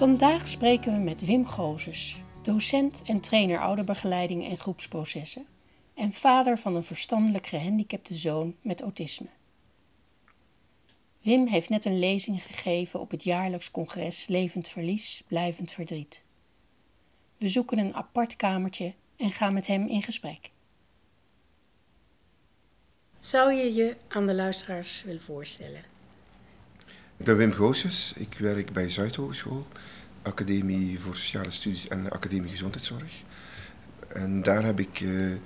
Vandaag spreken we met Wim Gozes, docent en trainer ouderbegeleiding en groepsprocessen en vader van een verstandelijk gehandicapte zoon met autisme. Wim heeft net een lezing gegeven op het jaarlijks congres Levend Verlies, Blijvend Verdriet. We zoeken een apart kamertje en gaan met hem in gesprek. Zou je je aan de luisteraars willen voorstellen? Ik ben Wim Goossens, ik werk bij Zuidhogeschool, Academie voor Sociale Studies en Academie Gezondheidszorg. En daar heb ik uh, uh,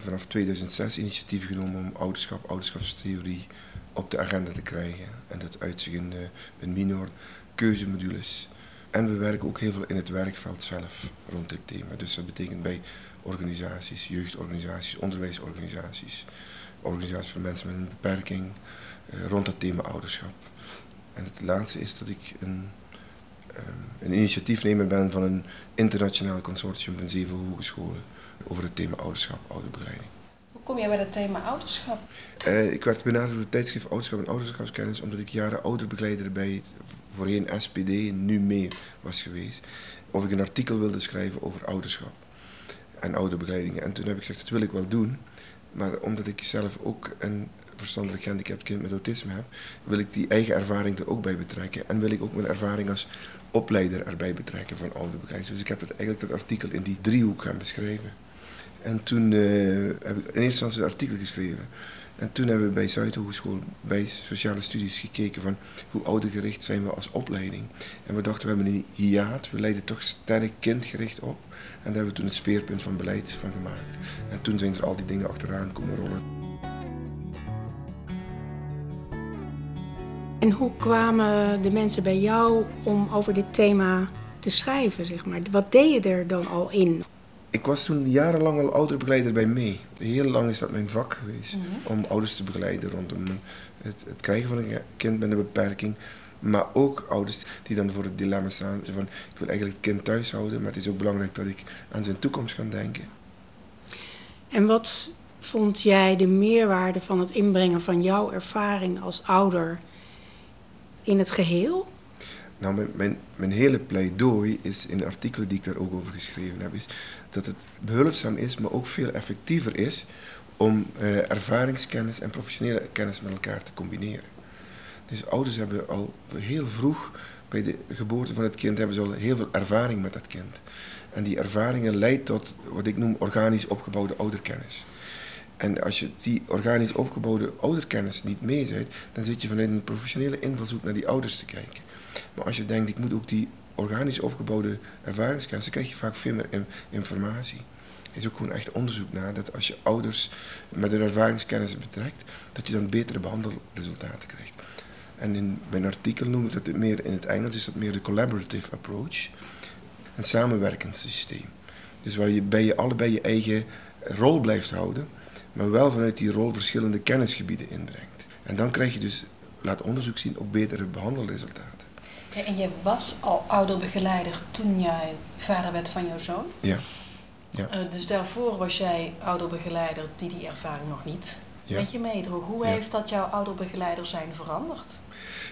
vanaf 2006 initiatief genomen om ouderschap, ouderschapstheorie op de agenda te krijgen. En dat uitzicht in een minor keuzemodules. En we werken ook heel veel in het werkveld zelf rond dit thema. Dus dat betekent bij organisaties, jeugdorganisaties, onderwijsorganisaties, organisaties voor mensen met een beperking, rond het thema ouderschap. En het laatste is dat ik een, um, een initiatiefnemer ben van een internationaal consortium van zeven hogescholen over het thema ouderschap, ouderbegeleiding. Hoe kom jij bij het thema ouderschap? Uh, ik werd benaderd door het tijdschrift Ouderschap en Ouderschapskennis omdat ik jaren ouderbegeleider bij het voorheen SPD, nu mee was geweest. Of ik een artikel wilde schrijven over ouderschap en ouderbegeleiding. En toen heb ik gezegd, dat wil ik wel doen. Maar omdat ik zelf ook een verstandelijk gehandicapt kind met autisme heb, wil ik die eigen ervaring er ook bij betrekken. En wil ik ook mijn ervaring als opleider erbij betrekken van ouderbegeleiding. Dus ik heb het, eigenlijk dat artikel in die driehoek gaan beschrijven. En toen uh, heb ik in eerste instantie een artikel geschreven. En toen hebben we bij Zuidhogeschool, bij sociale studies gekeken van hoe oudergericht zijn we als opleiding. En we dachten, we hebben een hiaat, we leiden toch sterk kindgericht op. En daar hebben we toen het speerpunt van beleid van gemaakt. En toen zijn er al die dingen achteraan komen rollen. En hoe kwamen de mensen bij jou om over dit thema te schrijven, zeg maar? Wat deed je er dan al in? Ik was toen jarenlang al ouderbegeleider bij mee. Heel lang is dat mijn vak geweest. Mhm. Om ouders te begeleiden rondom het, het, krijgen van een kind met een beperking. Maar ook ouders die dan voor het dilemma staan van ik wil eigenlijk het kind thuis houden, maar het is ook belangrijk dat ik aan zijn toekomst kan denken. En wat vond jij de meerwaarde van het inbrengen van jouw ervaring als ouder in het geheel? Nou, mijn, mijn, hele pleidooi is in de artikelen die ik daar ook over geschreven heb, is dat het behulpzaam is, maar ook veel effectiever is om uh, ervaringskennis en professionele kennis met elkaar te combineren. Dus ouders hebben al heel vroeg bij de geboorte van het kind hebben ze al heel veel ervaring met dat kind. En die ervaringen leidt tot wat ik noem organisch opgebouwde ouderkennis. En als je die organisch opgebouwde ouderkennis niet mee dan zit je vanuit een professionele invalshoek naar die ouders te kijken. Maar als je denkt, ik moet ook die organisch opgebouwde ervaringskennis, dan krijg je vaak veel meer informatie. Er is ook gewoon echt onderzoek naar dat als je ouders met hun ervaringskennis betrekt, dat je dan betere behandelresultaten krijgt. En in mijn artikel noem ik dat meer, in het Engels is dat meer de collaborative approach. Een samenwerkend systeem. Dus waar je bij je allebei je eigen rol blijft houden, maar wel vanuit die rol verschillende kennisgebieden inbrengt. En dan krijg je dus, laat onderzoek zien, ook betere behandelresultaten. en je was al ouderbegeleider toen jij vader werd van jouw zoon? Ja. ja. Uh, dus daarvoor was jij ouderbegeleider die die ervaring nog niet ja. met je meedroeg. Hoe heeft dat jouw ouderbegeleider zijn veranderd?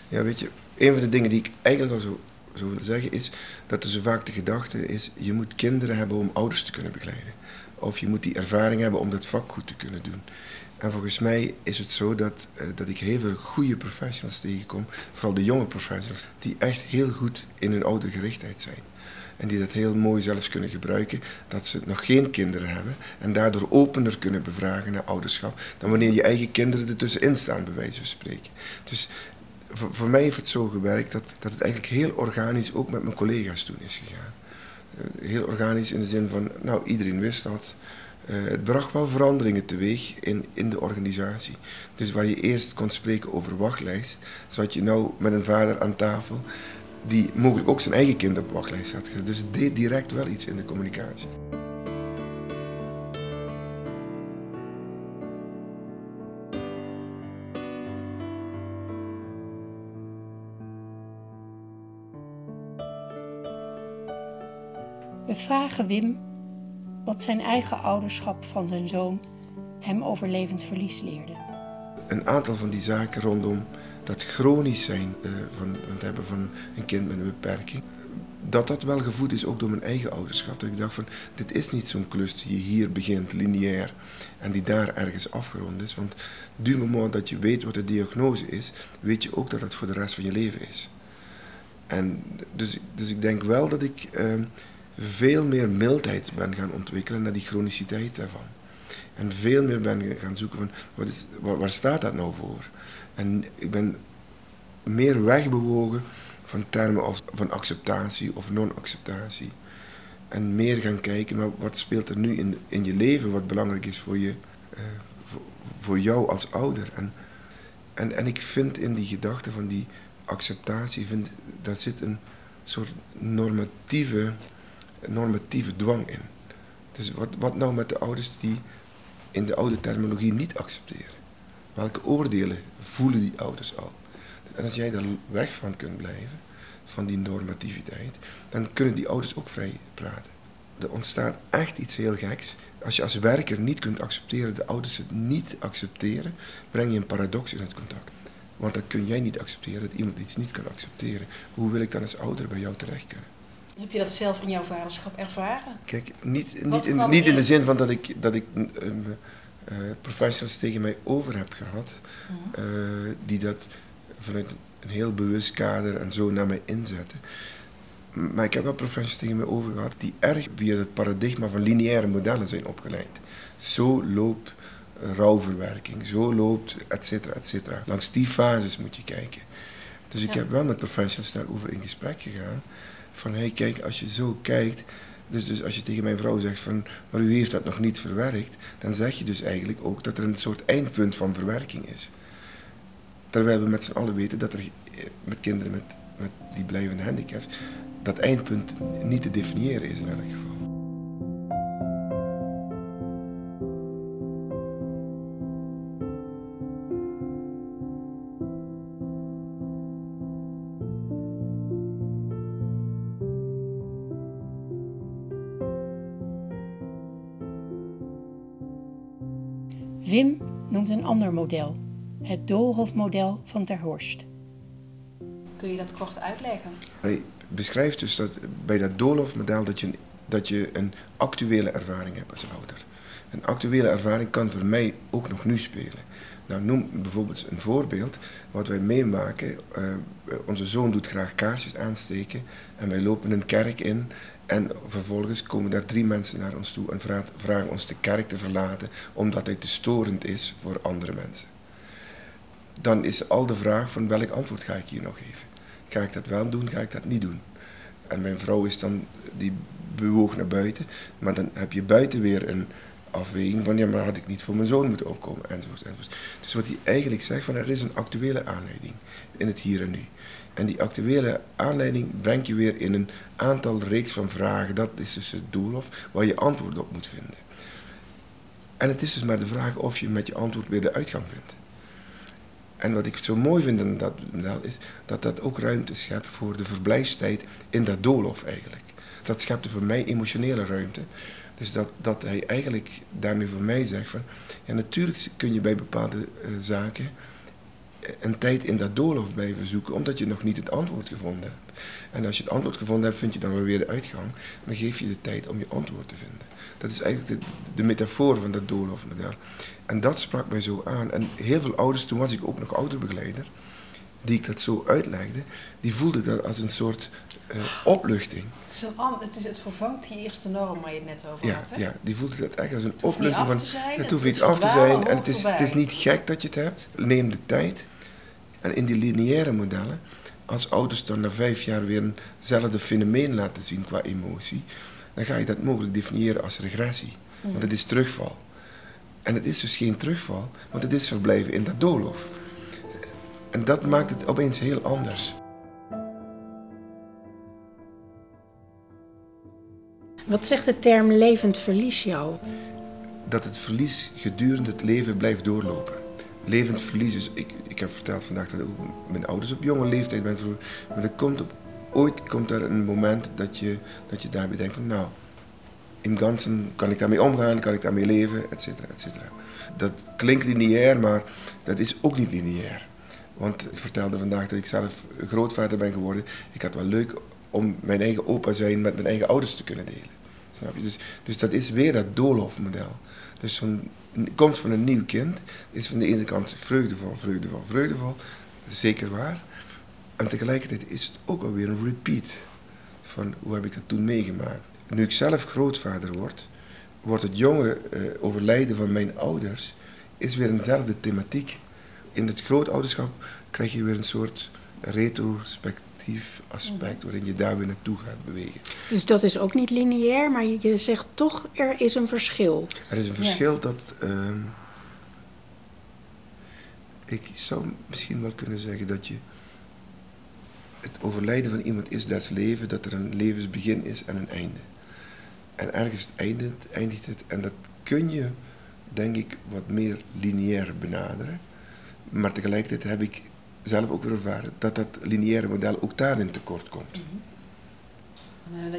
Ja, weet je, een van de dingen die ik eigenlijk al zo, zo wil zeggen is dat er zo vaak de gedachte is, je moet kinderen hebben om ouders te kunnen begeleiden. Of je moet die ervaring hebben om dat vak goed te kunnen doen. En volgens mij is het zo dat, uh, dat ik heel veel goede professionals tegenkom, vooral de jonge professionals, die echt heel goed in hun oudergerichtheid zijn. En die dat heel mooi zelfs kunnen gebruiken, dat ze nog geen kinderen hebben en daardoor opener kunnen bevragen naar ouderschap dan wanneer je eigen kinderen ertussenin staan, bij wijze van spreken. Dus voor, voor, mij heeft het zo gewerkt dat, dat het eigenlijk heel organisch ook met mijn collega's toen is gegaan. Eh, heel organisch in de zin van, nou iedereen wist dat. Uh, het bracht wel veranderingen teweeg in, in de organisatie. Dus waar je eerst kon spreken over wachtlijst, zat je nou met een vader aan tafel die mogelijk ook zijn eigen kind op wachtlijst had gezet. Dus het deed direct wel iets in de communicatie. We vragen Wim wat zijn eigen ouderschap van zijn zoon hem over levend verlies leerde. Een aantal van die zaken rondom dat chronisch zijn uh, van het hebben van een kind met een beperking, dat dat wel gevoed is ook door mijn eigen ouderschap. Dat ik dacht van, dit is niet zo'n klus die hier begint, lineair, en die daar ergens afgerond is. Want du moment dat je weet wat de diagnose is, weet je ook dat het voor de rest van je leven is. En dus, dus ik denk wel dat ik... Uh, veel meer mildheid ben gaan ontwikkelen naar die chroniciteit daarvan. En veel meer ben gaan zoeken van, wat is, waar, staat dat nou voor? En ik ben meer wegbewogen van termen als van acceptatie of non-acceptatie. En meer gaan kijken, maar wat speelt er nu in, in je leven wat belangrijk is voor, je, voor, voor, jou als ouder. En, en, en ik vind in die gedachte van die acceptatie, vind, daar zit een soort normatieve normatieve dwang in. Dus wat, wat nou met de ouders die in de oude terminologie niet accepteren? Welke oordelen voelen die ouders al? En als jij daar weg van kunt blijven, van die normativiteit, dan kunnen die ouders ook vrij praten. Er ontstaat echt iets heel geks. Als je als werker niet kunt accepteren, de ouders het niet accepteren, breng je een paradox in het contact. Want dan kun jij niet accepteren dat iemand iets niet kan accepteren. Hoe wil ik dan als ouder bij jou terecht kunnen? Heb je dat zelf in jouw vaderschap ervaren? Kijk, niet, niet, in, niet in de zin van dat ik, dat ik uh, professionals tegen mij over heb gehad, mhm. eh, die dat vanuit een heel bewust kader en zo naar mij inzetten. Maar ik heb wel professionals tegen mij over gehad die erg via het paradigma van lineaire modellen zijn opgeleid. Zo loopt rouwverwerking, zo loopt et cetera, et cetera. Langs die fases moet je kijken. Dus ik heb wel met professionals daarover in gesprek gegaan. Van hey, kijk, als je zo kijkt. Dus, dus als je tegen mijn vrouw zegt van, maar u heeft dat nog niet verwerkt, dan zeg je dus eigenlijk ook dat er een soort eindpunt van verwerking is. Terwijl we met z'n allen weten dat er eh, met kinderen met, met die blijvende handicaps, dat eindpunt niet te definiëren is in elk geval. Noemt een ander model, het Doolhofmodel van Ter Horst. Kun je dat kort uitleggen? Hij beschrijft dus dat bij dat Doolhofmodel dat je, dat je een actuele ervaring hebt als ouder. Een actuele ervaring kan voor mij ook nog nu spelen. Nou, noem bijvoorbeeld een voorbeeld wat wij meemaken. Uh, onze zoon doet graag kaarsjes aansteken en wij lopen een kerk in en vervolgens komen daar drie mensen naar ons toe en vragen ons de kerk te verlaten omdat hij te storend is voor andere mensen. Dan is al de vraag van welk antwoord ga ik hier nog geven? Ga ik dat wel doen, ga ik dat niet doen? En mijn vrouw is dan, die bewoog naar buiten, maar dan heb je buiten weer een afweging van ja, maar had ik niet voor mijn zoon moeten opkomen, enzovoort, enzovoort. Dus wat hij eigenlijk zegt, van er is een actuele aanleiding in het hier en nu. En die actuele aanleiding brengt je weer in een aantal reeks van vragen. Dat is dus het doel of waar je antwoord op moet vinden. En het is dus maar de vraag of je met je antwoord weer de uitgang vindt. En wat ik zo mooi vind in dat model is dat dat ook ruimte schept voor de verblijfstijd in dat doolhof eigenlijk. Dat schept voor mij emotionele ruimte. Dus dat, dat hij eigenlijk daarmee voor mij zegt van, ja natuurlijk kun je bij bepaalde uh, zaken een tijd in dat doolhof blijven zoeken, omdat je nog niet het antwoord gevonden hebt. En als je het antwoord gevonden hebt, vind je dan weer de uitgang. Dan geef je de tijd om je antwoord te vinden. Dat is eigenlijk de, de metafoor van dat doolhofmodel. En dat sprak mij zo aan. En heel veel ouders, toen was ik ook nog ouderbegeleider, die ik dat zo uitlegde, die voelden dat als een soort uh, opluchting. Het, is een, het, is, het vervangt die eerste norm waar je het net over ja, had. Hè? Ja, die voelde dat echt als een opluchting van. het hoeft niet af te zijn en het is, het is niet gek dat je het hebt. Neem de tijd En in die lineaire modellen, als ouders dan na vijf jaar weer eenzelfde fenomeen laten zien qua emotie, dan ga je dat mogelijk definiëren als regressie. Want het is terugval. En het is dus geen terugval, want het is verblijven in dat doolhof. En dat maakt het opeens heel anders. Wat zegt de term levend verlies jou? Dat het verlies gedurende het leven blijft doorlopen. Levend verlies is, ik, ik heb verteld vandaag dat ook mijn ouders op jonge leeftijd ben verloren. Maar er komt op, ooit komt er een moment dat je, dat je daarbij denkt van nou, in ganzen kan ik daarmee omgaan, kan ik daarmee leven, et cetera, et cetera. Dat klinkt lineair, maar dat is ook niet lineair. Want ik vertelde vandaag dat ik zelf grootvader ben geworden. Ik had wel leuk om mijn eigen opa zijn met mijn eigen ouders te kunnen delen. Snap je? Dus, dus dat is weer dat doolhofmodel. Dus zo'n komst van een nieuw kind is van de ene kant vreugdevol, vreugdevol, vreugdevol. Zeker waar. En tegelijkertijd is het ook alweer een repeat van hoe heb ik dat toen meegemaakt. Nu ik zelf grootvader word, wordt het jonge uh, overlijden van mijn ouders is weer eenzelfde thematiek. In het grootouderschap krijg je weer een soort retrospectief aspect waarin je daar weer naartoe gaat bewegen. Dus dat is ook niet lineair, maar je zegt toch er is een verschil. Er is een verschil dat. Uh, ik zou misschien wel kunnen zeggen dat je. Het overlijden van iemand is des leven, dat er een levensbegin is en een einde. En ergens eindigt, eindigt het. En dat kun je, denk ik, wat meer lineair benaderen. Maar tegelijkertijd heb ik zelf ook weer ervaren dat dat lineaire model ook daarin tekort komt. Mhm.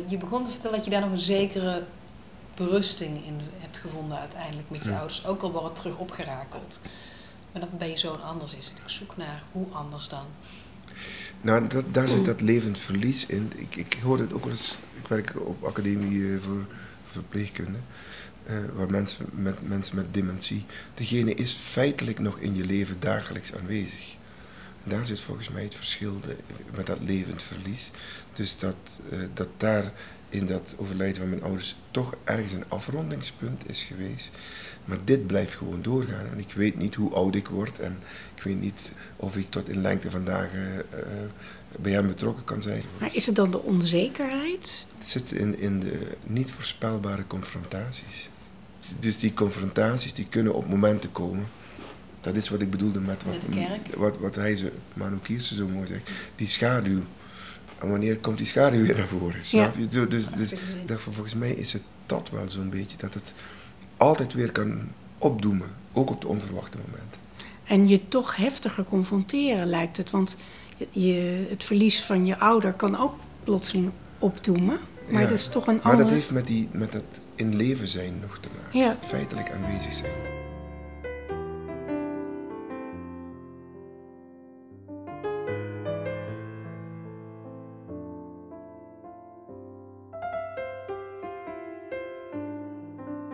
Je begon te vertellen dat je daar nog een zekere berusting in hebt gevonden uiteindelijk met je ouders, ook al wordt het terug opgerakeld. Maar dat bij je zoon anders is. Ik zoek naar hoe anders dan. Nou, dat, daar zit dat levend verlies in. Ik, ik hoor het ook wel eens, ik werk op academie eh, voor verpleegkunde, uh, waar mensen met, mensen met dementie, degene is feitelijk nog in je leven dagelijks aanwezig. En daar zit volgens mij het verschil met dat levend verlies. Dus dat, uh, dat daar in dat overlijden van mijn ouders toch ergens een afrondingspunt is geweest. Maar dit blijft gewoon doorgaan. En ik weet niet hoe oud ik word en ik weet niet of ik tot in lengte van dagen uh, bij hem betrokken kan zijn. Maar is het dan de onzekerheid? Het zit in, in de niet voorspelbare confrontaties. Dus die confrontaties die kunnen op momenten komen. Dat is wat ik bedoelde met wat, met wat, wat hij, ze, Manu Kierse zo mooi zegt. Die schaduw. En wanneer komt die schaduw weer naar voren? Snap je? Dus, dus, dus volgens mij is het dat wel zo'n beetje. Dat het altijd weer kan opdoemen. Ook op de onverwachte momenten. En je toch heftiger confronteren lijkt het. Want je, het verlies van je ouder kan ook plotseling opdoemen. Maar dat is toch een Maar dat heeft met, die, met dat in leven zijn nog te maken. Ja. Feitelijk aanwezig zijn.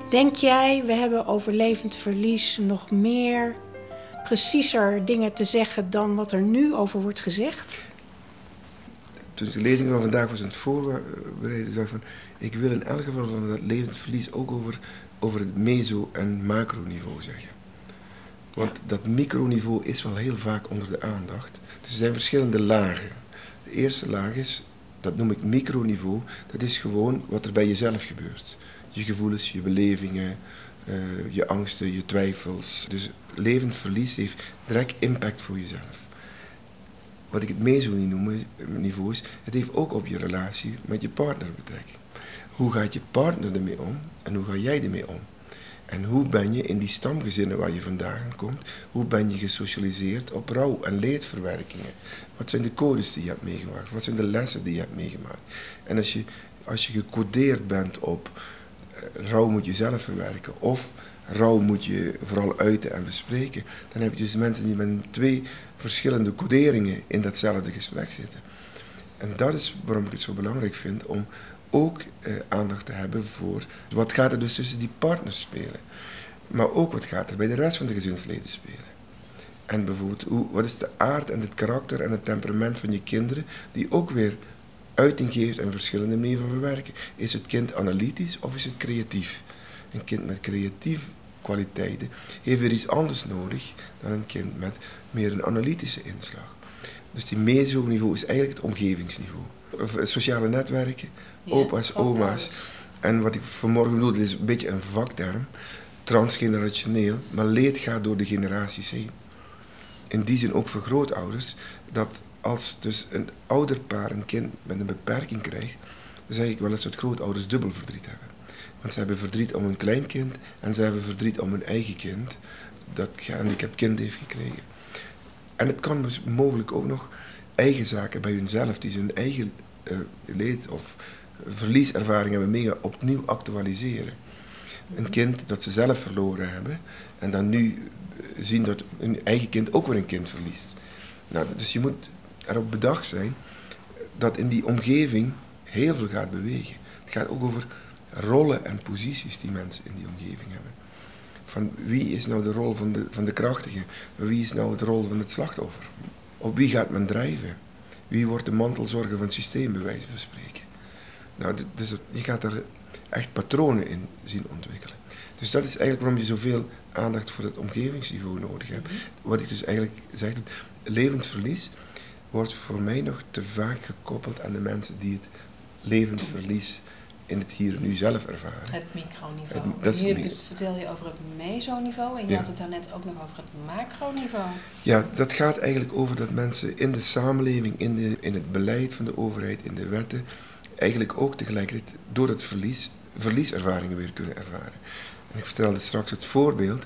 Denk jij, we hebben over levend verlies nog meer, preciezer dingen te zeggen dan wat er nu over wordt gezegd? Toen ik de lezing van vandaag was aan het voorbereiden, dacht ik van, ik wil in elk geval van dat levend verlies ook over, over het meso- en macroniveau zeggen. Want dat microniveau is wel heel vaak onder de aandacht. Dus er zijn verschillende lagen. De eerste laag is, dat noem ik microniveau, dat is gewoon wat er bij jezelf gebeurt je gevoelens, je belevingen, uh, je angsten, je twijfels. Dus levend verlies heeft direct impact voor jezelf. Wat ik het meso-niveau is, het heeft ook op je relatie met je partner betrekking. Hoe gaat je partner ermee om en hoe ga jij ermee om? En hoe ben je in die stamgezinnen waar je vandaan komt, hoe ben je gesocialiseerd op rouw- en leedverwerkingen? Wat zijn de codes die je hebt meegemaakt? Wat zijn de lessen die je hebt meegemaakt? En als je, als je gecodeerd bent op rouw moet je zelf verwerken. Of rouw moet je vooral uiten en bespreken. Dan heb je dus mensen die met twee verschillende coderingen in datzelfde gesprek zitten. En dat is waarom ik het zo belangrijk vind om ook eh, aandacht te hebben voor wat gaat er dus tussen die partners spelen. Maar ook wat gaat er bij de rest van de gezinsleden spelen. En bijvoorbeeld, hoe, wat is de aard en het karakter en het temperament van je kinderen, die ook weer uiting geeft en verschillende manieren van verwerken. Is het kind analytisch of is het creatief? Een kind met creatief kwaliteiten, heeft weer iets anders nodig dan een kind met meer een analytische inslag. Dus die meso-niveau is eigenlijk het omgevingsniveau. Of, Sociale netwerken, opa's, oma's. En wat ik vanmorgen bedoelde is een beetje een vakterm, transgenerationeel, maar leed gaat door de generaties heen. In die zin ook voor grootouders, dat als dus een ouderpaar een kind met een beperking krijgt, dan zeg ik wel eens dat grootouders dubbel verdriet hebben. Want ze hebben verdriet om hun kleinkind en ze hebben verdriet om hun eigen kind, dat gehandicapt kind heeft gekregen. En het kan dus mogelijk ook nog eigen zaken bij hunzelf, die ze hun eigen eh, leed of verlieservaring hebben mee opnieuw actualiseren. Een kind dat ze zelf verloren hebben en dan nu eh, zien dat hun eigen kind ook weer een kind verliest. Nou, dus je moet erop bedacht zijn dat in die omgeving heel veel gaat bewegen. Het gaat ook over rollen en posities die mensen in die omgeving hebben. Van wie is nou de rol van de, van de krachtige? Wie is nou de rol van het slachtoffer? Op wie gaat men drijven? Wie wordt de mantelzorger van het systeem, bij wijze van spreken? Nou, dus je gaat er echt patronen in zien ontwikkelen. Dus dat is eigenlijk waarom je zoveel aandacht voor het omgevingsniveau nodig hebt. Wat ik dus eigenlijk zeg, levend verlies wordt voor mij nog te vaak gekoppeld aan de mensen die het levend verlies in het hier en nu zelf ervaren. Het microniveau. Het- dat vertel je over het mesoniveau en je Ja. had het daarnet ook nog over het macroniveau. Ja, dat gaat eigenlijk over dat mensen in de samenleving, in, de, in het beleid van de overheid, in de wetten, eigenlijk ook tegelijkertijd door het verlies, verlieservaringen weer kunnen ervaren. En ik vertelde straks het voorbeeld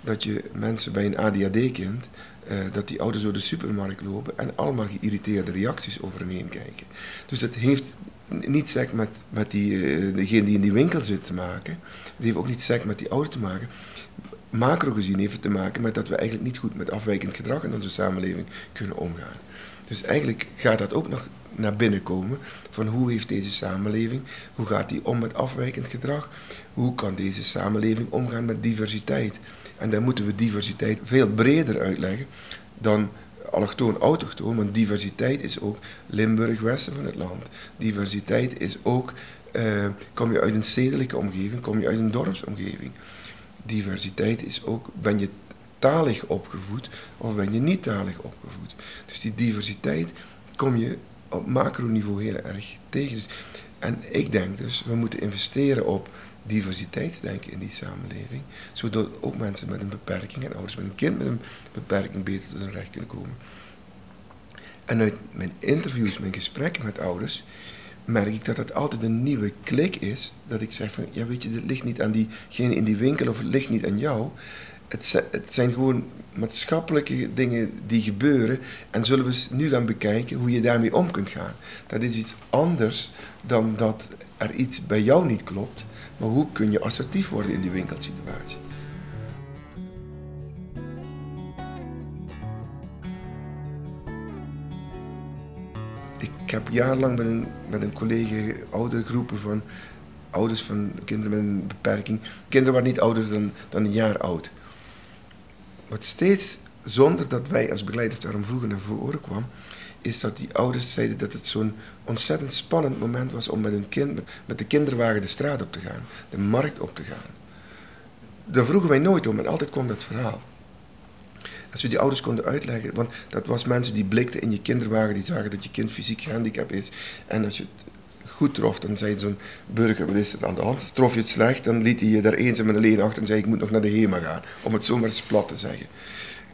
dat je mensen bij een ADHD-kind, eh, dat die ouders door de supermarkt lopen en allemaal geïrriteerde reacties over hen heen kijken. Dus dat heeft niet sec met, die, eh, degene die in die winkel zit te maken. Het heeft ook niet sec met die ouder te maken. Macro gezien heeft het te maken met dat we eigenlijk niet goed met afwijkend gedrag in onze samenleving kunnen omgaan. Dus eigenlijk gaat dat ook nog naar binnen komen van hoe heeft deze samenleving, hoe gaat die om met afwijkend gedrag, hoe kan deze samenleving omgaan met diversiteit. En dan moeten we diversiteit veel breder uitleggen dan allochtoon, autochtoon, want diversiteit is ook Limburg, westen van het land. Diversiteit is ook, eh, kom je uit een stedelijke omgeving, kom je uit een dorpsomgeving. Diversiteit is ook, ben je talig opgevoed of ben je niet talig opgevoed. Dus die diversiteit kom je op macroniveau heel erg tegen. Dus, en ik denk dus, we moeten investeren op diversiteitsdenken in die samenleving, zodat ook mensen met een beperking en ouders met een kind met een beperking beter tot hun recht kunnen komen. En uit mijn interviews, mijn gesprekken met ouders, merk ik dat dat altijd een nieuwe klik is. Dat ik zeg van, ja weet je, dit ligt niet aan diegene in die winkel of het ligt niet aan jou. Het, het zijn gewoon maatschappelijke dingen die gebeuren. En zullen we nu gaan bekijken hoe je daarmee om kunt gaan. Dat is iets anders dan dat er iets bij jou niet klopt. Maar hoe kun je assertief worden in die winkelsituatie? Ik heb jarenlang met een, met een collega oude groepen van ouders van kinderen met een beperking. Kinderen waren niet ouder dan, dan een jaar oud. Wat steeds, zonder dat wij als begeleiders daarom vroeger naar voren kwam, is dat die ouders zeiden dat het zo'n ontzettend spannend moment was om met hun kind, met, de kinderwagen de straat op te gaan, de markt op te gaan. Daar vroegen wij nooit om en altijd kwam dat verhaal. Als we die ouders konden uitleggen, want dat was mensen die blikten in je kinderwagen, die zagen dat je kind fysiek gehandicapt is. En als je het goed trof, dan zei zo'n burger, wat is er aan de hand? Trof je het slecht, dan liet hij je daar eenzaam en alleen achter en zei ik moet nog naar de HEMA gaan. Om het zomaar eens plat te zeggen.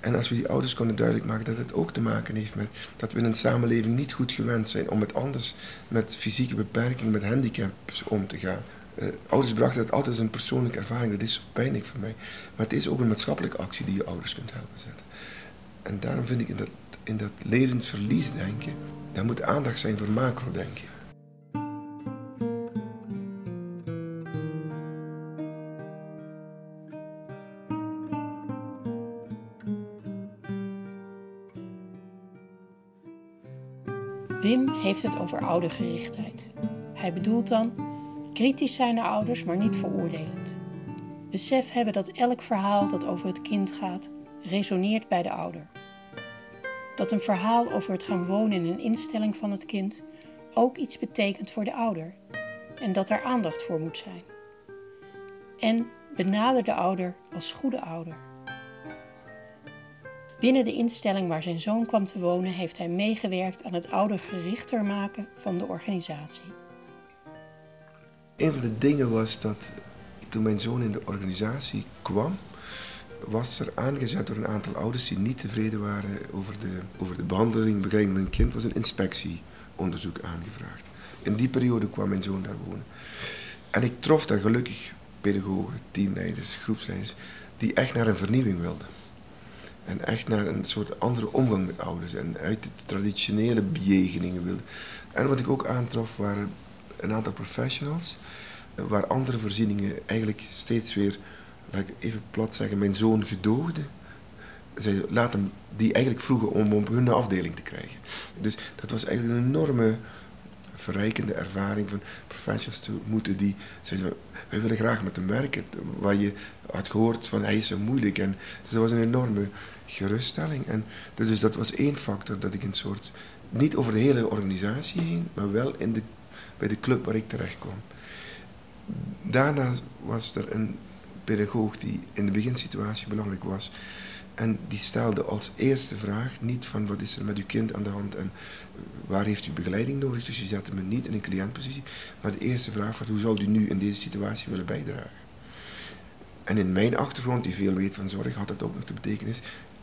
En als we die ouders konden duidelijk maken dat het ook te maken heeft met dat we in een samenleving niet goed gewend zijn om met anders, met fysieke beperking, met handicaps om te gaan. Eh, ouders brachten dat altijd als een persoonlijke ervaring, dat is pijnlijk voor mij. Maar het is ook een maatschappelijke actie die je ouders kunt helpen zetten. En daarom vind ik in dat, in dat levend verlies denken, daar moet aandacht zijn voor macro heeft het over oudergerichtheid. Hij bedoelt dan kritisch zijn naar ouders, maar niet veroordelend. Besef hebben dat elk verhaal dat over het kind gaat, resoneert bij de ouder. Dat een verhaal over het gaan wonen in een instelling van het kind ook iets betekent voor de ouder en dat er aandacht voor moet zijn. En Benader de ouder als goede ouder. Binnen de instelling waar zijn zoon kwam te wonen heeft hij meegewerkt aan het oudergerichter maken van de organisatie. Een van de dingen was dat toen mijn zoon in de organisatie kwam, was er aangezet door een aantal ouders die niet tevreden waren over de, over de behandeling, begeleiding van een kind, was een inspectieonderzoek aangevraagd. In die periode kwam mijn zoon daar wonen. En ik trof daar gelukkig pedagogen, teamleiders, groepsleiders, die echt naar een vernieuwing wilden. En echt naar een soort andere omgang met ouders en uit de traditionele bejegeningen wilden. En wat ik ook aantrof waren een aantal professionals, waar andere voorzieningen eigenlijk steeds weer, laat ik even plat zeggen, mijn zoon gedoogden. Zij laten die eigenlijk vroegen om op hun afdeling te krijgen. Dus dat was eigenlijk een enorme verrijkende ervaring van professionals te moeten die zeiden wij willen graag met hem werken. Waar je had gehoord van hij is zo moeilijk. En, dus dat was een enorme geruststelling. En dus, dus dat was één factor dat ik een soort, niet over de hele organisatie heen, maar wel in de, bij de club waar ik terecht kwam. Daarna was er een pedagoog die in de beginsituatie belangrijk was. En die stelde als eerste vraag niet van wat is er met uw kind aan de hand en waar heeft u begeleiding nodig. Dus je zette me niet in een cliëntpositie. Maar de eerste vraag was hoe zou u nu in deze situatie willen bijdragen. En in mijn achtergrond, die veel weet van zorg, had dat ook nog de betekenis,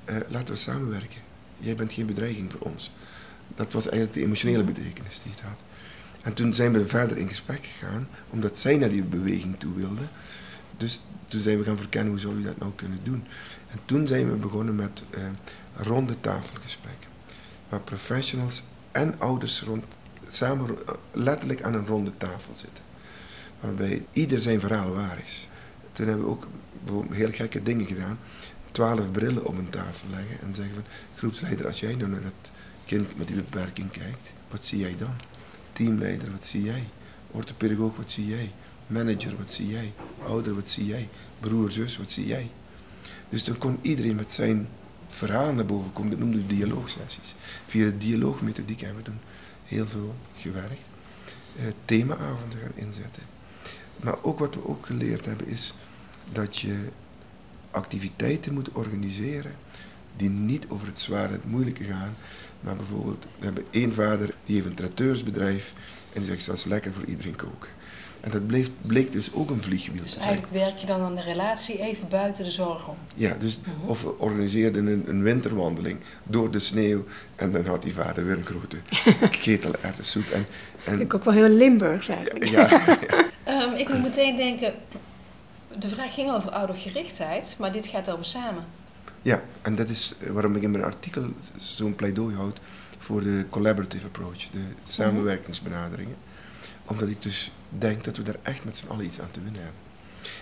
uh, laten we samenwerken. Jij bent geen bedreiging voor ons. Dat was eigenlijk de emotionele betekenis die het had. En toen zijn we verder in gesprek gegaan, omdat zij naar die beweging toe wilde. Dus toen zijn we gaan verkennen hoe zou je dat nou kunnen doen. En toen zijn we begonnen met uh, ronde tafelgesprekken. Waar professionals en ouders rond, samen letterlijk aan een ronde tafel zitten. Waarbij ieder zijn verhaal waar is. Toen hebben we ook heel gekke dingen gedaan. Twaalf brillen op een tafel leggen en zeggen van groepsleider, als jij nou naar dat kind met die beperking kijkt, wat zie jij dan? Teamleider, wat zie jij? Orthopedagoog, wat zie jij? Manager, wat zie jij? Ouder, wat zie jij? Broer, zus, wat zie jij? Dus dan kon iedereen met zijn verhaal naar boven komen. Dat noemden we dialoogsessies. Via de dialoogmethodiek hebben we toen heel veel gewerkt. Uh, themaavonden gaan inzetten. Maar ook wat we ook geleerd hebben is dat je activiteiten moet organiseren die niet over het zware, het moeilijke gaan. Maar bijvoorbeeld, we hebben één vader die heeft een traiteursbedrijf en die zegt dat is lekker voor iedereen koken. En dat bleef, bleek dus ook een vliegwiel dus te zijn. eigenlijk werk je dan aan de relatie even buiten de zorg om? Ja, dus mhm. of we organiseerden een, een, winterwandeling door de sneeuw en dan had die vader weer een grote ketel erwtensoep. En, en, ik ook wel heel Limburgs eigenlijk. Ja, ja, um, ik moet meteen denken, de vraag ging over oudergerichtheid, maar dit gaat over samen. Ja, en dat is waarom ik in mijn artikel zo'n pleidooi houd voor de collaborative approach, de mhm. samenwerkingsbenaderingen omdat ik dus denk dat we daar echt met z'n allen iets aan te winnen hebben.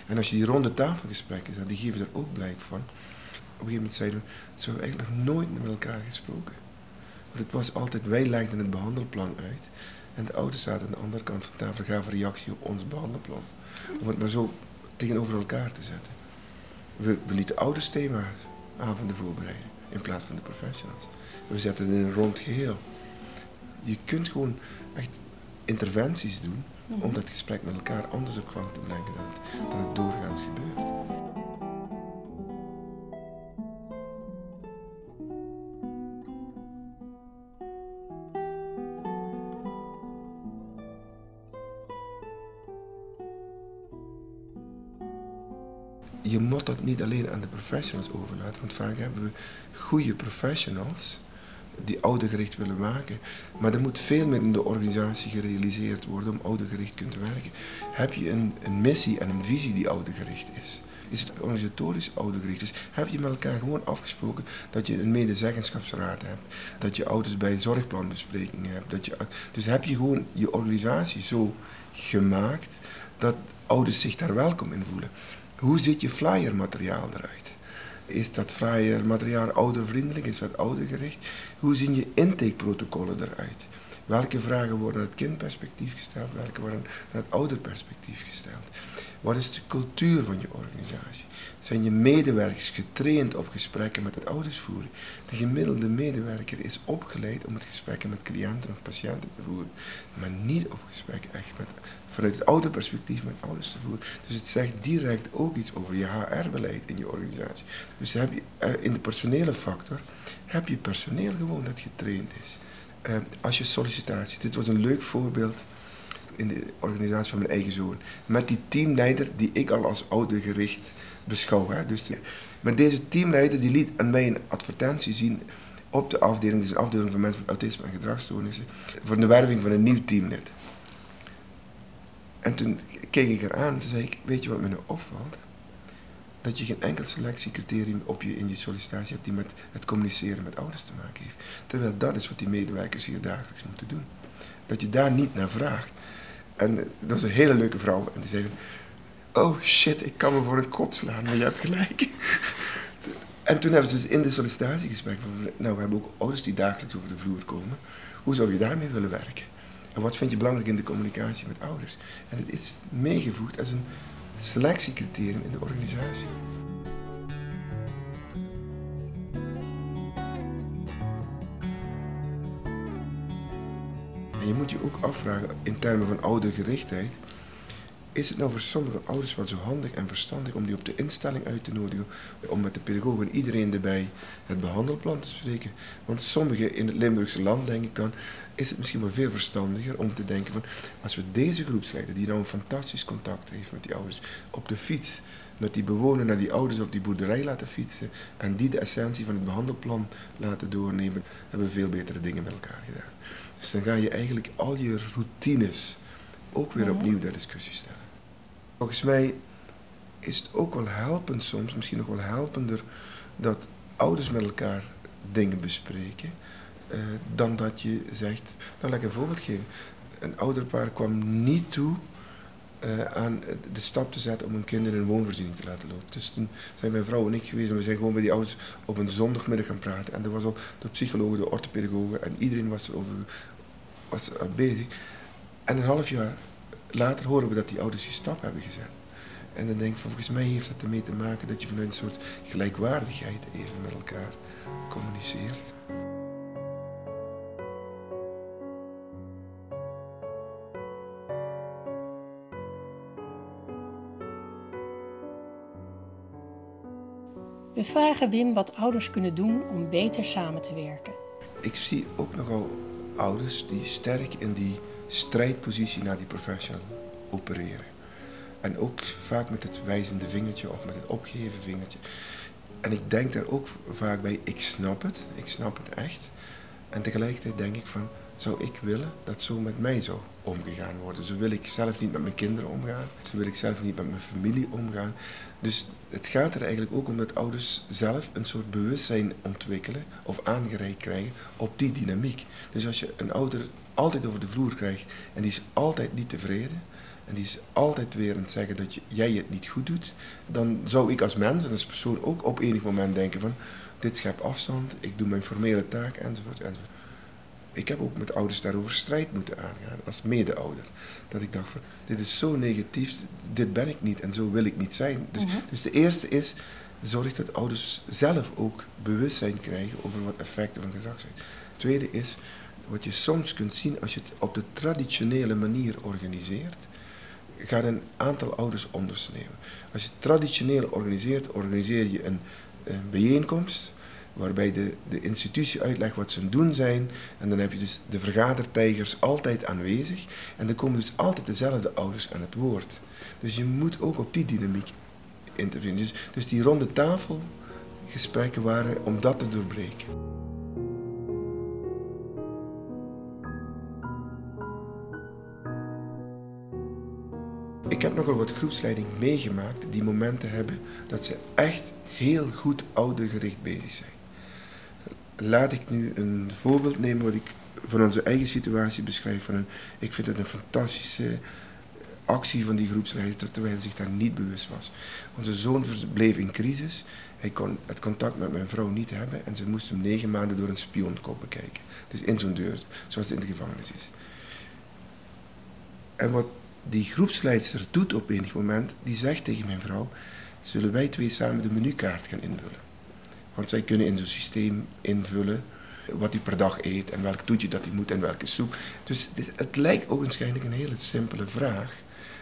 En als je die ronde tafelgesprekken zet, die geven er ook blijk van. Op een gegeven moment zeiden we, ze hebben eigenlijk nog nooit met elkaar gesproken. Want het was altijd, wij legden het behandelplan uit. En de ouders zaten aan de andere kant van de tafel, gaven reactie op ons behandelplan. Om het maar zo tegenover elkaar te zetten. We, we lieten ouders thema avonden voorbereiden, in plaats van de professionals. We zetten het in een rond geheel. Je kunt gewoon echt interventies doen mhm. om dat gesprek met elkaar anders op gang te brengen dan het, dan het doorgaans gebeurt. je moet dat niet alleen aan de professionals overlaten, want vaak hebben we goede professionals die oudergericht willen maken. Maar er moet veel meer in de organisatie gerealiseerd worden om oudergericht te kunnen werken. Heb je een, een missie en een visie die oudergericht is? Is het organisatorisch oudergericht? Dus heb je met elkaar gewoon afgesproken dat je een medezeggenschapsraad hebt, dat je ouders bij zorgplanbesprekingen hebt. Dat je, dus heb je gewoon je organisatie zo gemaakt dat ouders zich daar welkom in voelen. Hoe ziet je flyermateriaal eruit? Is dat vrije materiaal oudervriendelijk? Is dat oudergericht? Hoe zien je intakeprotocollen eruit? Welke vragen worden het kindperspectief gesteld, welke worden het ouderperspectief gesteld? Wat is de cultuur van je organisatie? Zijn je medewerkers getraind op gesprekken met het oudersvoeren? De gemiddelde medewerker is opgeleid om het gesprekken met cliënten of patiënten te voeren, maar niet op gesprekken echt met, vanuit het ouderperspectief met ouders te voeren. Dus het zegt direct ook iets over je HR-beleid in je organisatie. Dus heb je, eh, in de personele factor heb je personeel gewoon dat getraind is. Uh, als je sollicitatie, dit was een leuk voorbeeld in de organisatie van mijn eigen zoon. Met die teamleider die ik al als oudergericht beschouw. Hè. Dus maar deze teamleider die liet aan mij een advertentie zien op de afdeling, dit is een afdeling voor mensen met autisme en gedragsstoornissen, voor de werving van een nieuw teamlid. En toen keek ik eraan en toen zei ik, weet je wat me nu opvalt? Dat je geen enkel selectiecriterium op je, in je sollicitatie hebt die met het communiceren met ouders te maken heeft. Terwijl dat is wat die medewerkers hier dagelijks moeten doen. Dat je daar niet naar vraagt. En dat was een hele leuke vrouw. En die zei, oh shit, ik kan me voor een kop slaan, maar je hebt gelijk. En toen hebben ze dus in de sollicitatiegesprek, nou we hebben ook ouders die dagelijks over de vloer komen. Hoe zou je daarmee willen werken? En wat vind je belangrijk in de communicatie met ouders? En het is meegevoegd als een selectiecriterium in de organisatie. En je moet je ook afvragen in termen van oudergerichtheid. Is het nou voor sommige ouders wel zo handig en verstandig om die op de instelling uit te nodigen, om met de pedagoog en iedereen erbij het behandelplan te spreken? Want sommigen in het Limburgse land, denk ik dan, is het misschien wel veel verstandiger om te denken van, als we deze groepsleider, die nou een fantastisch contact heeft met die ouders, op de fiets, met die bewoner naar die ouders op die boerderij laten fietsen en die de essentie van het behandelplan laten doornemen, hebben we veel betere dingen met elkaar gedaan. Dus dan ga je eigenlijk al je routines ook weer opnieuw ter discussie stellen. Volgens mij is het ook wel helpend soms, misschien nog wel helpender, dat ouders met elkaar dingen bespreken, eh, dan dat je zegt, nou laat ik een voorbeeld geven. Een ouderpaar kwam niet toe uh, aan de stap te zetten om hun kinderen in een woonvoorziening te laten lopen. Dus toen zijn mijn vrouw en ik geweest en we zijn gewoon bij die ouders op een zondagmiddag gaan praten. En er was al de psychologen, de orthopedagogen en iedereen was erover was bezig. En een half jaar later horen we dat die ouders die stap hebben gezet. En dan denk ik, volgens mij heeft dat ermee te maken dat je vanuit een soort gelijkwaardigheid even met elkaar communiceert. We vragen Wim wat ouders kunnen doen om beter samen te werken. Ik zie ook nogal ouders die sterk in die strijdpositie naar die professional opereren. En ook vaak met het wijzende vingertje of met het opgeheven vingertje. En ik denk daar ook vaak bij, ik snap het, ik snap het echt. En tegelijkertijd denk ik van, zou ik willen dat zo met mij zou omgegaan worden? Zo wil ik zelf niet met mijn kinderen omgaan, zo wil ik zelf niet met mijn familie omgaan. Dus het gaat er eigenlijk ook om dat ouders zelf een soort bewustzijn ontwikkelen of aangereikt krijgen op die dynamiek. Dus als je een ouder altijd over de vloer krijgt en die is altijd niet tevreden en die is altijd weer aan het zeggen dat je, jij het niet goed doet, dan zou ik als mens en als persoon ook op enig moment denken van dit schept afstand, ik doe mijn formele taak enzovoort enzovoort ik heb ook met ouders daarover strijd moeten aangaan, als mede-ouder. Dat ik dacht van, dit is zo negatief, dit ben ik niet en zo wil ik niet zijn. Dus, mhm. dus de eerste is, zorg dat ouders zelf ook bewustzijn krijgen over wat effecten van gedrag zijn. Tweede is, wat je soms kunt zien als je het op de traditionele manier organiseert, gaan een aantal ouders ondersneeuwen. Als je het traditioneel organiseert, organiseer je een, een bijeenkomst waarbij de, de institutie uitlegt wat ze doen zijn. En dan heb je dus de vergadertijgers altijd aanwezig. En dan komen dus altijd dezelfde ouders aan het woord. Dus je moet ook op die dynamiek interveneren. Dus, dus die ronde tafelgesprekken waren om dat te doorbreken. Ik heb nogal wat groepsleiding meegemaakt die momenten hebben dat ze echt heel goed oudergericht bezig zijn laat ik nu een voorbeeld nemen wat ik van onze eigen situatie beschrijf. Van ik vind het een fantastische actie van die groepsleider terwijl hij zich daar niet bewust was. Onze zoon bleef in crisis. Hij kon het contact met mijn vrouw niet hebben en ze moest hem negen maanden door een spionkop bekijken. Dus in zo'n deur, zoals het in de gevangenis is. En wat die groepsleidster doet op enig moment, die zegt tegen mijn vrouw, zullen wij twee samen de menukaart gaan invullen. Want zij kunnen in zo'n systeem invullen wat hij per dag eet en welk toetje dat hij moet en welke soep. Dus het, is, het lijkt ogenschijnlijk een hele simpele vraag.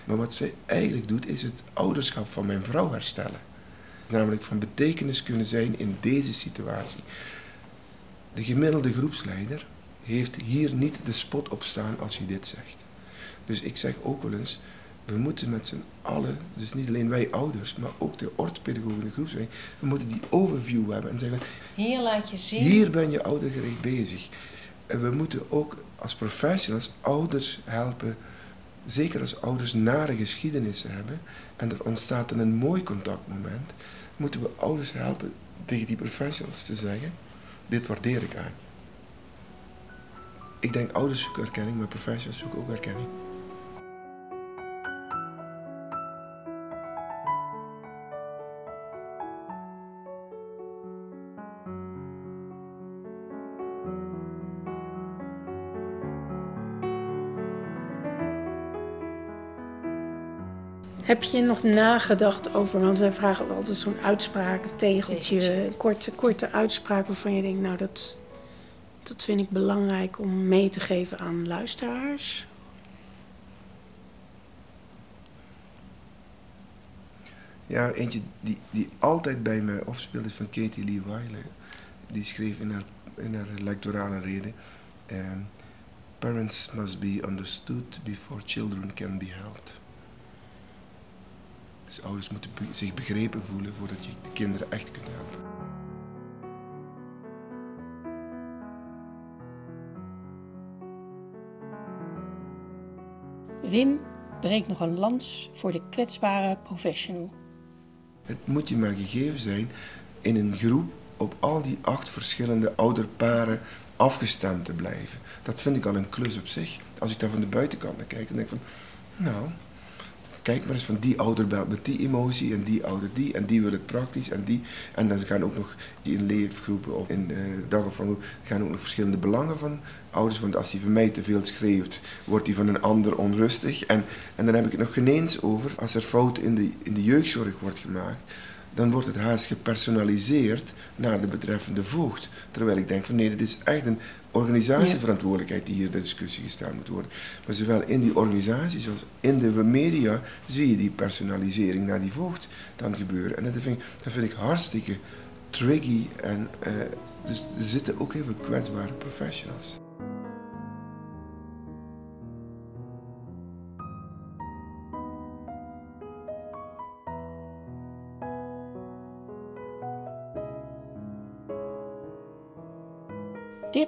Maar wat zij eigenlijk doet, is het ouderschap van mijn vrouw herstellen. Namelijk van betekenis kunnen zijn in deze situatie. De gemiddelde groepsleider heeft hier niet de spot op staan als hij dit zegt. Dus ik zeg ook wel eens, we moeten met z'n allen, dus niet alleen wij ouders, maar ook de orthopedagogen, de groepsleiding, we moeten die overview hebben en zeggen, hier laat je zien. Hier ben je oudergericht bezig. En we moeten ook als professionals ouders helpen, zeker als ouders nare geschiedenissen hebben en er ontstaat dan een mooi contactmoment, moeten we ouders helpen tegen die professionals te zeggen, dit waardeer ik aan. Ik denk ouders zoeken erkenning, maar professionals zoeken ook erkenning. Heb je nog nagedacht over, want wij vragen altijd zo'n uitspraak, een tegeltje, Tegeltje. Korte, korte uitspraak waarvan je denkt, nou dat, dat vind ik belangrijk om mee te geven aan luisteraars. Ja, eentje die, die altijd bij mij opspeelt is van Katie Lee Wiley. Die schreef in haar, in haar lectorale reden... ehm, Parents must be understood before children can be held. Dus ouders moeten zich begrepen voelen voordat je de kinderen echt kunt helpen. Wim breekt nog een lans voor de kwetsbare professional. Het moet je maar gegeven zijn in een groep op al die acht verschillende ouderparen afgestemd te blijven. Dat vind ik al een klus op zich. Als ik daar van de buitenkant naar kijk, dan denk ik van, nou, kijk maar eens van die ouder belt met die emotie en die ouder die en die wil het praktisch en die. En dan gaan ook nog die in leefgroepen of in uh, dagopvanggroepen gaan ook nog verschillende belangen van ouders. Want als die van mij te veel schreeuwt, wordt die van een ander onrustig. En, en dan heb ik het nog geen eens over als er fouten in de, in de jeugdzorg wordt gemaakt dan wordt het haast gepersonaliseerd naar de betreffende voogd. Terwijl ik denk van nee, dit is echt een organisatieverantwoordelijkheid die hier de discussie gesteld moet worden. Maar zowel in die organisaties als in de media zie je die personalisering naar die voogd dan gebeuren. En dat vind ik, dat vind ik hartstikke tricky. En uh, dus er zitten ook heel veel kwetsbare professionals.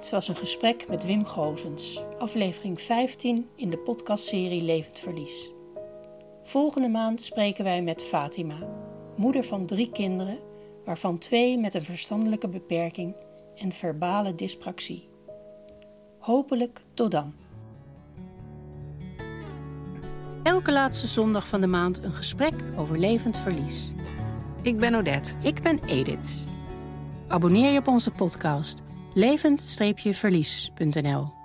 Dit was een gesprek met Wim Gozens, aflevering 15 in de podcastserie Levend Verlies. Volgende maand spreken wij met Fatima, moeder van drie kinderen, waarvan twee met een verstandelijke beperking en verbale dyspraxie. Hopelijk tot dan. Elke laatste zondag van de maand een gesprek over levend verlies. Ik ben Odette. Ik ben Edith. Abonneer je op onze podcast levend-verlies.nl